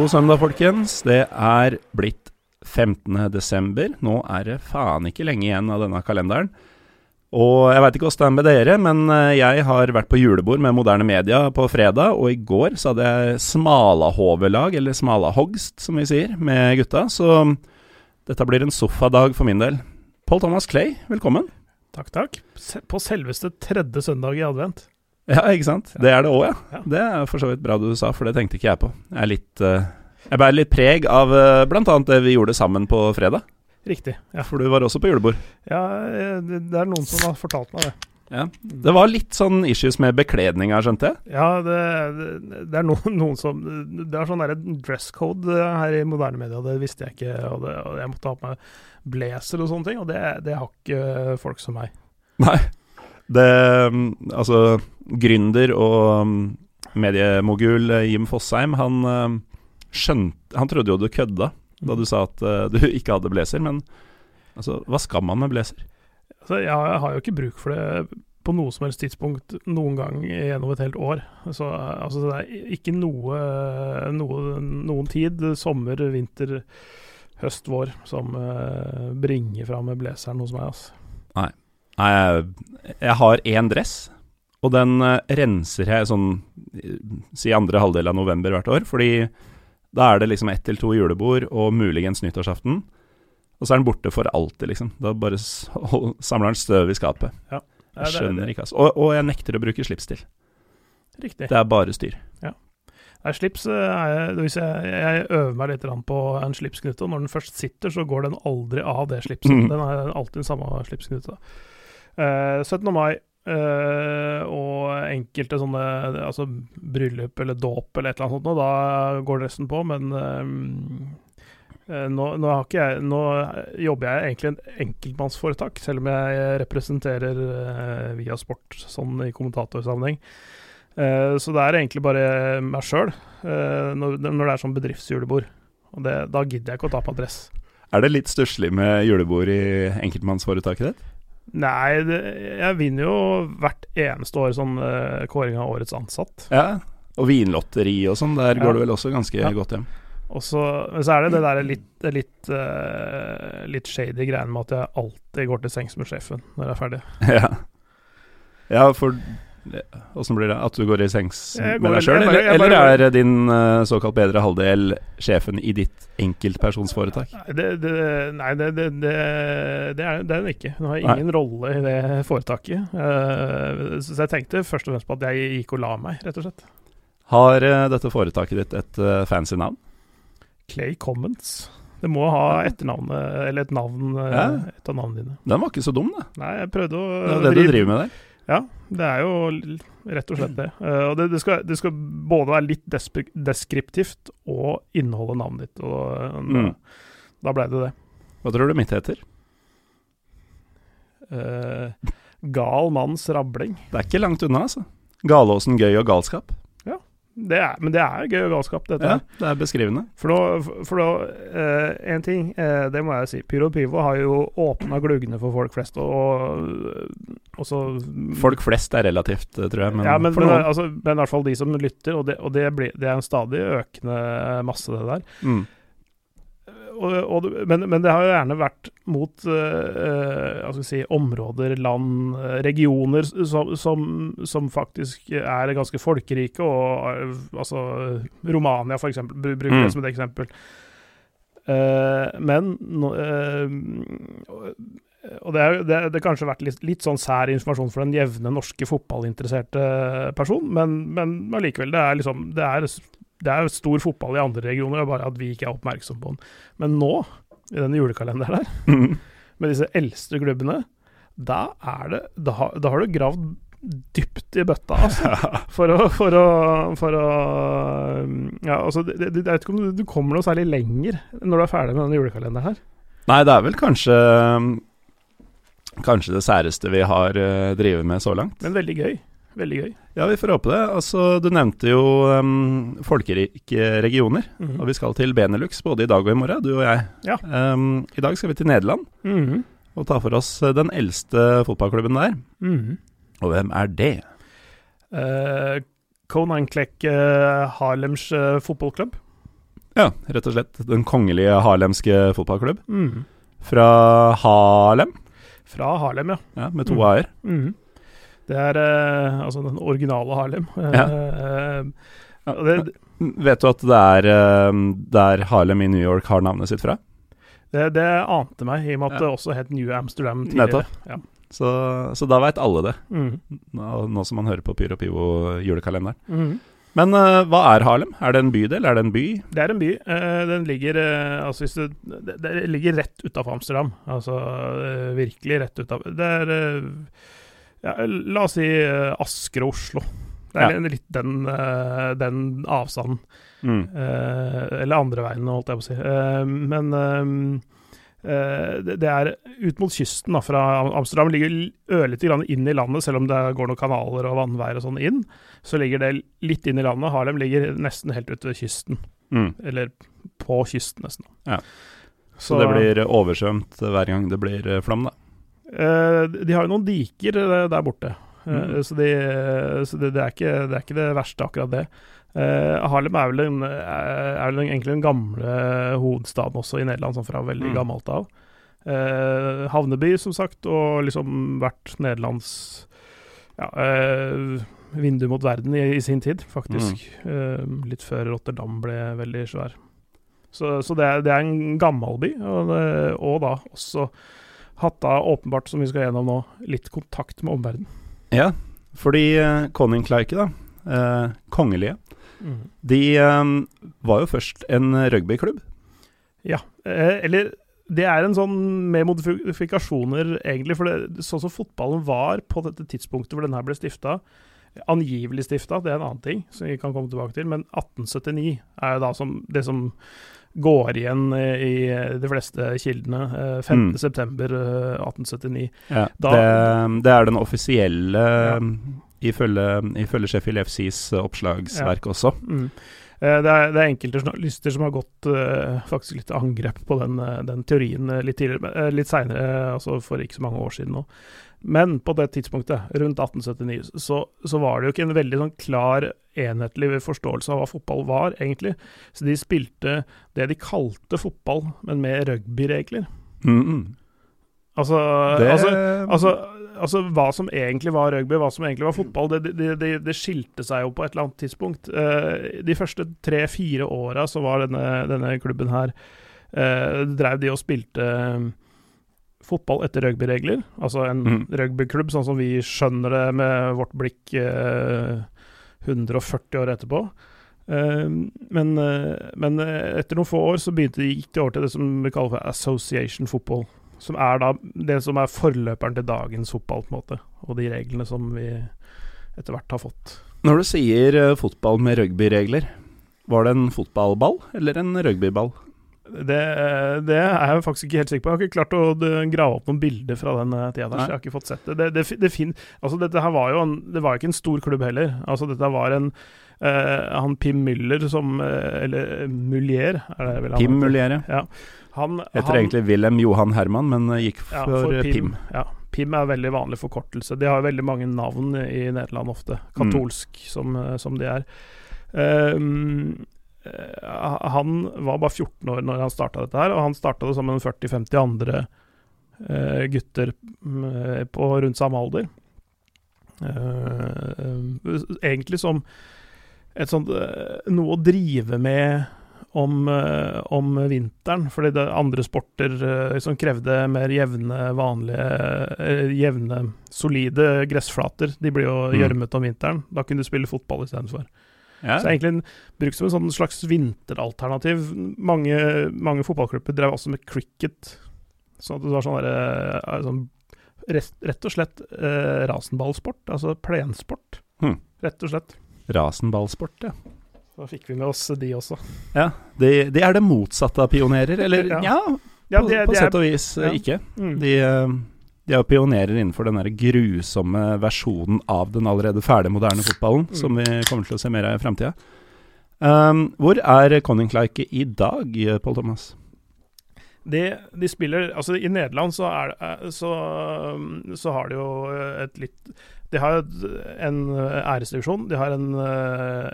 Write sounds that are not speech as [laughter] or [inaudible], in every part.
God søndag, folkens. Det er blitt 15. desember. Nå er det faen ikke lenge igjen av denne kalenderen. Og jeg veit ikke åssen det er med dere, men eh, jeg har vært på julebord med moderne media på fredag, og i går så hadde jeg smalahovelag, eller smalahogst som vi sier, med gutta. Så dette blir en sofadag for min del. Paul Thomas Clay, velkommen. Takk, takk. På selveste tredje søndag i advent. Ja, ikke sant? Det er det òg, ja. Ja. Det er for så vidt bra du sa, for det tenkte ikke jeg på. Jeg er litt eh, Jeg bærer litt preg av uh, bl.a. det vi gjorde sammen på fredag. Riktig. Ja, For du var også på julebord. ja eh, det, det er noen som har fortalt meg det. Ja. Det var litt sånn issues med bekledninga, skjønte jeg. Ja, det, det, det er noen, noen som Det er sånn der dress code her i moderne media, det visste jeg ikke. Og, det, og jeg måtte ha på meg blazer og sånne ting, og det, det har ikke folk som meg. Nei. Det Altså, gründer og mm, mediemogul eh, Jim Fosheim, han eh, skjønte Han trodde jo du kødda da du sa at eh, du [laughs] ikke hadde blazer, men altså, hva skal man med blazer? Altså, jeg, har jo ikke bruk for det på noe som helst tidspunkt noen gang gjennom et helt år. Så, altså, det er ikke noe, noe noen tid, sommer, vinter, høst, vår, som eh, bringer fram blazeren hos meg. Altså. Nei, jeg, jeg har én dress, og den eh, renser jeg sånn eh, si andre halvdel av november hvert år, fordi da er det liksom ett til to julebord og muligens nyttårsaften. Og så er den borte for alltid, liksom. Da bare samler den støv i skapet. Ja, Jeg skjønner ikke, altså. Og, og jeg nekter å bruke slips til. Riktig. Det er bare styr. Nei, slips eh, er jeg, jeg, øver meg litt på en slipsknute, og når den først sitter, så går den aldri av det slipset. Mm. Den er alltid den samme slipsknute. Eh, 17. mai eh, og enkelte sånne altså bryllup eller dåp eller et eller annet sånt, og da går dressen på, men eh, eh, nå, nå, jeg, nå jobber jeg egentlig et enkeltmannsforetak, selv om jeg representerer uh, via sport sånn i kommentatorsammenheng. Uh, så det er egentlig bare meg sjøl når, når det er sånn bedriftsjulebord. Og det, da gidder jeg ikke å ta på dress. Er det litt stusslig med julebord i enkeltmannsforetaket ditt? Nei, det, jeg vinner jo hvert eneste år sånn uh, kåring av årets ansatt. Ja. Og vinlotteri og sånn, der Ja. går det vel også ganske Ja. godt hjem. Og så, men så er det det der litt, litt, uh, litt shady greiene med at jeg alltid går til sengs med sjefen når jeg er ferdig. [laughs] Ja. ja, for Åssen blir det? At du går i sengs med deg sjøl, eller, eller er din eh, såkalt bedre halvdel sjefen i ditt enkeltpersonsforetak? Nei, det, det, nei, det, det, det, det, er, det hun ikke. Hun har Nei. ingen rolle i det foretaket. Eh, så jeg tenkte først og fremst på at jeg gikk og la meg, rett og slett. Har eh, dette foretaket ditt et fancy navn? Clay Commons. Det må ha etternavnet, eller et navn, Ja. et av navnene dine. Den var ikke så dum, det. Nei, jeg prøvde å Det er det du driver med der. Ja, det er jo rett og slett det. Uh, og det, det, skal, det skal både være litt deskriptivt og inneholde navnet ditt. Og eh, Mm. da ble det det. Hva tror du mitt heter? Uh, gal manns rabling. Det er ikke langt unna, altså. Galåsen gøy og galskap. Det er, men det er gøy galskap, dette. Ja, det er beskrivende. For nå, for nå eh, En ting, eh, det må jeg si. Pyro Pivo har jo åpna gluggene for folk flest, og, og så Folk flest er relativt, eh, tror jeg, men, ja, men, for men, noen altså, men i hvert fall de som lytter, og det, og det, blir, det er en stadig økende masse, det der. mm. Og, og, men, men det har jo gjerne vært mot uh, si, områder, land, eh, regioner som, som, som faktisk er ganske folkerike, og altså Romania, for eksempel, bruker Mm. det som et eksempel. Uh, men eh, og det har det, det kanskje vært litt, litt sånn sær informasjon for den jevne norske fotballinteresserte person, men, men allikevel, det er liksom det er, det er stor fotball i andre regioner, det er bare at vi ikke er oppmerksom på den. Men nå, i denne julekalenderen der, Mm. med disse eldste klubbene, da er det Da, har- da har du gravd dypt i bøtta, altså. [laughs] For å, for å, for å Ja, altså, det, det, jeg vet ikke om du, du kommer noe særlig lenger når du er ferdig med denne julekalenderen her. Nei, det er vel kanskje Kanskje det særeste vi har uh, drevet med så langt. Men veldig gøy. Veldig gøy. Ja, vi får håpe det. Altså, du nevnte jo um, folkerike regioner, Mhm. og vi skal til Benelux både i dag og i morgen, du og jeg. Ja. Um, I dag skal vi til Nederland Mhm. og ta for oss eh, den eldste fotballklubben der. Mhm. Og hvem er det? Eh, uh, Harlems uh, fotballklubb. Ja, rett og slett. Den kongelige harlemske fotballklubb. Mm. Fra Harlem, Fra Harlem, ja. ja, med to Mm. a-er. Mhm. Det er eh, altså den originale Harlem. Ja. Eh, og det, Vet du at det er eh, der Harlem i New York har navnet sitt fra? det, det ante meg, i og med at det også het New Amsterdam tidligere. Ja. Så, så da veit alle det, mm. nå, nå som man hører på Pyro Pivo julekalenderen. Mm. Men uh, hva er Harlem? Er det en bydel? Er det en by? Det er en by. Uh, den ligger uh, altså det, det ligger rett utafor Amsterdam. Altså eh, virkelig rett utafor. Det er eh, ja, La oss si eh, Asker og Oslo. Det er litt den, eh, den avstanden. Mm. Eh, eller andre veien, holdt jeg på å si. Men det, er ut mot kysten da, fra Amsterdam. Ligger ørlite grann inn i landet, selv om det går noen kanaler og vannveier og sånn inn. Så ligger det litt inn i landet. Harlem ligger nesten helt ute ved kysten. Mm. Eller på kysten, nesten. Ja. Så, det blir oversvømt hver gang det blir flom, da. Eh, De har jo noen diker eh, der borte. Eh, Mm. Så, de, så det, det, er ikke, det er ikke det verste, akkurat det. Harlem er vel, en, er vel egentlig den gamle hovedstaden også i Nederland, sånn fra veldig Mm. gammelt av. Havneby, som sagt, og liksom vært Nederlands ja, vindu mot verden i, i sin tid, faktisk. Eh, litt før Rotterdam ble veldig svær. Så, så det, er, det er en gammel by, og, og da også hatt da åpenbart, som vi skal gjennom nå, litt kontakt med omverdenen. Ja, fordi uh, Koninklijke, da, uh, kongelige, de um, var jo først en rugbyklubb. Ja, uh, eller det er en sånn med modifikasjoner, egentlig. For det, sånn som fotballen var på dette tidspunktet hvor den her ble stifta, angivelig stifta, det er en annen ting som vi kan komme tilbake til, men 1879 er jo da som, det som går igjen eh, i de fleste kildene. eh, 5. Mm. september eh, 1879. Ja, det, det er den offisielle, Ja. ifølge, ifølge Sheffield FCs oppslagsverk også. Mm. Eh, Det er, det er enkelte journalister som har gått eh, faktisk litt angrep på den, eh, den teorien litt tidligere, litt seinere, altså for ikke så mange år siden nå. Men på det tidspunktet, rundt 1879, så, så var det jo ikke en veldig sånn klar, enhetlig forståelse av hva fotball var, egentlig. Så de spilte det de kalte fotball, men med rugbyregler. Mm, mm. Altså, Det, altså, altså, altså hva som egentlig var rugby, hva som egentlig var fotball, det, det, det, det skilte seg jo på et eller annet tidspunkt. Uh, de første tre-fire åra så var denne, denne klubben her uh, Drev de og spilte eh, fotball etter rugbyregler. Altså en mm. rugbyklubb sånn som vi skjønner det med vårt blikk uh, 140 år etterpå. Men, men etter noen få år så begynte de, gikk de over til det som vi kaller for association football. Som er da det som er forløperen til dagens fotball, på en måte. Og de reglene som vi etter hvert har fått. Når du sier eh, fotball med rugbyregler, var det en fotballball eller en rugbyball? Det, det er jeg faktisk ikke helt sikker på. Jeg har ikke klart å grave opp noen bilder fra den eh, tida der, så jeg har ikke fått sett det. Det, det, fin, altså dette her var jo en, Det var ikke en stor klubb heller. Altså Dette var en Uh, Han Pim Müller som uh, Eller Mulier, er det vel han Pim Mulier, Muliere. Ja. Han, Heter han, egentlig Wilhelm Johan Herman, men gikk gikk ja, for, Pim. Pim. Ja, Pim er veldig vanlig forkortelse. De har veldig mange navn i Nederland ofte. Katolsk, som, eh, som de er. Eh, han var bare 14 år når han starta dette her, og han starta det sammen med 40-50 andre eh, gutter mm, på rundt samme alder. Eh, egentlig som et sånt eh, Noe å drive med om, eh, om vinteren, fordi det andre sporter eh, som krevde mer jevne, vanlige eh, Jevne, solide gressflater. De blir jo Mm. gjørmete om vinteren. Da kunne du spille fotball istedenfor. Ja. Så egentlig en, brukt som en sånn slags vinteralternativ. Mange, mange fotballklubber drev også med cricket. At det var sånn derre eh, sånn, rett, og slett eh, rasenballsport. Altså plensport. Hmm. Rett og slett. Rasenballsport, ja. Da fikk vi med oss de også. ja. De, de er det motsatte av pionerer, eller Ja. ja, Ja, på, det- på det er- sett og vis eh, ja. ikke. Mm. De, eh, de er jo pionerer innenfor den grusomme versjonen av den allerede ferdige moderne fotballen, Mm. som vi kommer til å se mer av i framtida. Um, hvor er Conning Clarke i dag, Pål Thomas? De, de spiller Altså, i Nederland så det så, så har de jo et litt De har en æresdivisjon. De har en,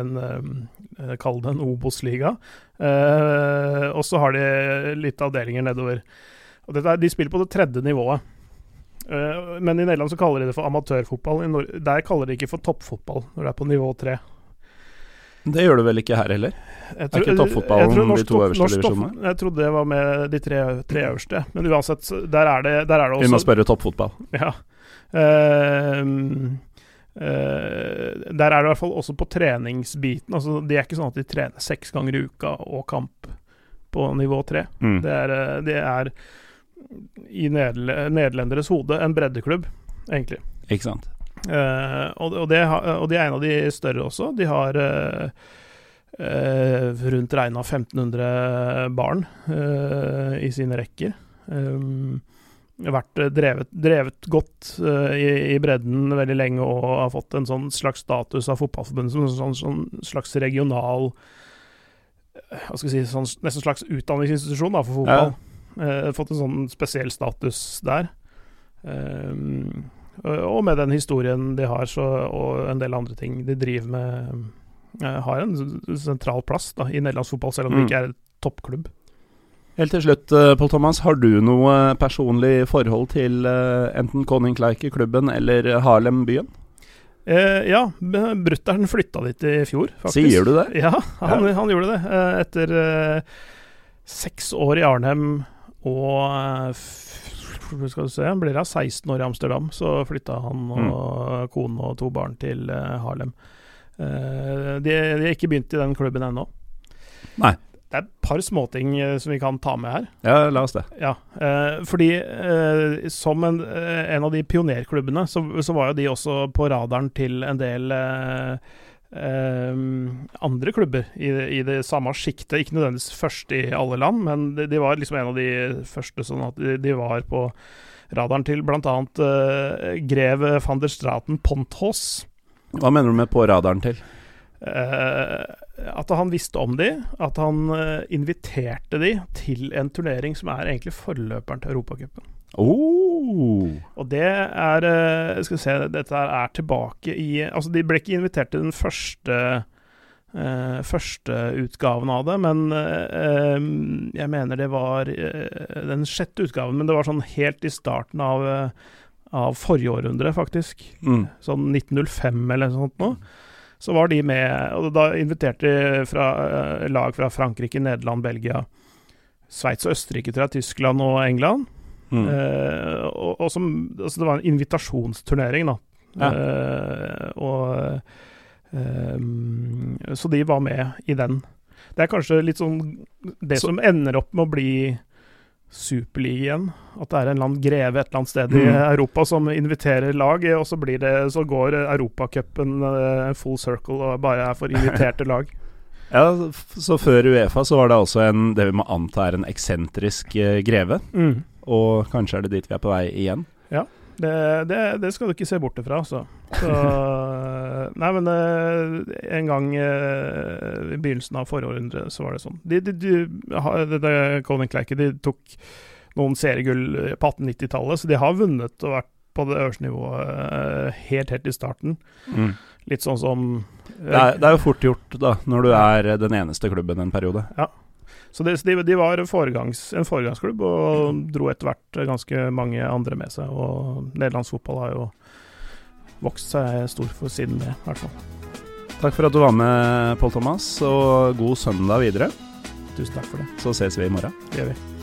en Kall det en Obos-liga. Eh, og så har de litt avdelinger nedover. Og dette, de spiller på det tredje nivået. Uh, men i Nederland så kaller de det for amatørfotball. der kaller de ikke for toppfotball når det er på nivå tre. Det gjør du vel ikke her heller? Jeg tror, er ikke toppfotballen de to øverste divisjonene? Jeg trodde det var med de tre, tre øverste, men uansett, der er det, der er det også Vi må spørre toppfotball. Ja. Uh, uh, der er det i hvert fall også på treningsbiten. Altså, det er ikke sånn at de trener seks ganger i uka og kamp på nivå tre. Mm. Det, er, det er i nederlenderes hode en breddeklubb, egentlig. Ikke sant. Uh, og, og, det, og, de er en av de større også. De har uh, uh, rundt regna 1500 barn i sine rekker. Um, vært drevet, drevet godt i, i, bredden veldig lenge og har fått en sånn slags status av Fotballforbundet som en sånn, sånn, slags regional hva skal jeg si, sånn, Nesten slags utdanningsinstitusjon da, for fotball. Ja. Uh, fått en sånn spesiell status der. Um, og med den historien de har, så, og en del andre ting de driver med, uh, har en sentral plass da, i nederlandsk fotball, selv om mm. det ikke er et toppklubb. Helt til slutt, Pål Thomas. Har du noe personlig forhold til enten Koninklijke-klubben eller Harlem-byen? Eh, ja, brutter'n flytta dit i fjor, faktisk. Sier du det? Ja, han, ja. han gjorde det. etter seks år i Arnhem og skal du se, blir da 16 år i Amsterdam, så flytta han og mm. kone og to barn til uh, Harlem. Uh, de, de har ikke begynt i den klubben ennå. Nei. Det er et par småting som vi kan ta med her. Ja, la oss det. Ja, fordi som en, en, av de pionerklubbene, så, så, var jo de også på radaren til en del Um, andre klubber i, i, det samme sjiktet. Ikke nødvendigvis først i alle land, men de, de, var liksom en av de første sånn at de, de var på radaren til bl.a. Uh, eh, grev van der Straten Ponthos. Hva mener du med 'på radaren' til? Uh, at han visste om de, at han uh, inviterte de til en turnering som er egentlig forløperen til Europacupen. Oh. Og det er eh, Skal vi se, dette er tilbake i Altså, de ble ikke invitert til den første uh, første utgaven av det, men uh, jeg mener det var uh, den sjette utgaven. Men det var sånn helt i starten av, av forrige århundre, faktisk. Mm. Sånn 1905 eller noe sånt Nå. Så var de med, og da inviterte de fra, lag fra Frankrike, Nederland, Belgia, Sveits og Østerrike, tror jeg, Tyskland og England. Mm. Uh, og, og, som Altså, det var en invitasjonsturnering, da. Ja. Uh, og um, Så de var med i den. Det er kanskje litt sånn Det så. som ender opp med å bli superligaen. At det er en eller annen greve et eller annet sted mm. i Europa som inviterer lag, og så, blir det, så går Europacupen uh, full circle og bare er for inviterte [laughs] lag. Ja, Så før Uefa så var det altså en, det vi må anta er en eksentrisk greve. Mm og kanskje er det dit vi er på vei igjen. Ja, det, det, det skal du ikke se bort ifra, altså. Så, [laughs] nei, men eh, en gang eh, i begynnelsen av forrige århundre så var det sånn. De, de, de, de Colin Clerke de tok noen seriegull på 1890-tallet, så de har vunnet og vært på det øverste nivået eh, helt, helt i starten. Mm. Litt sånn som det er, det er, jo fort gjort, da, når du er den eneste klubben en periode. Ja. Så de, de var foregangs, en foregangsklubb og dro etter hvert ganske mange andre med seg. Og nederlandsk fotball har jo vokst seg stor for siden det, i hvert fall. Takk for at du var med, Pål Thomas, og god søndag videre. Tusen takk for det. Så ses vi i morgen. Det gjør vi.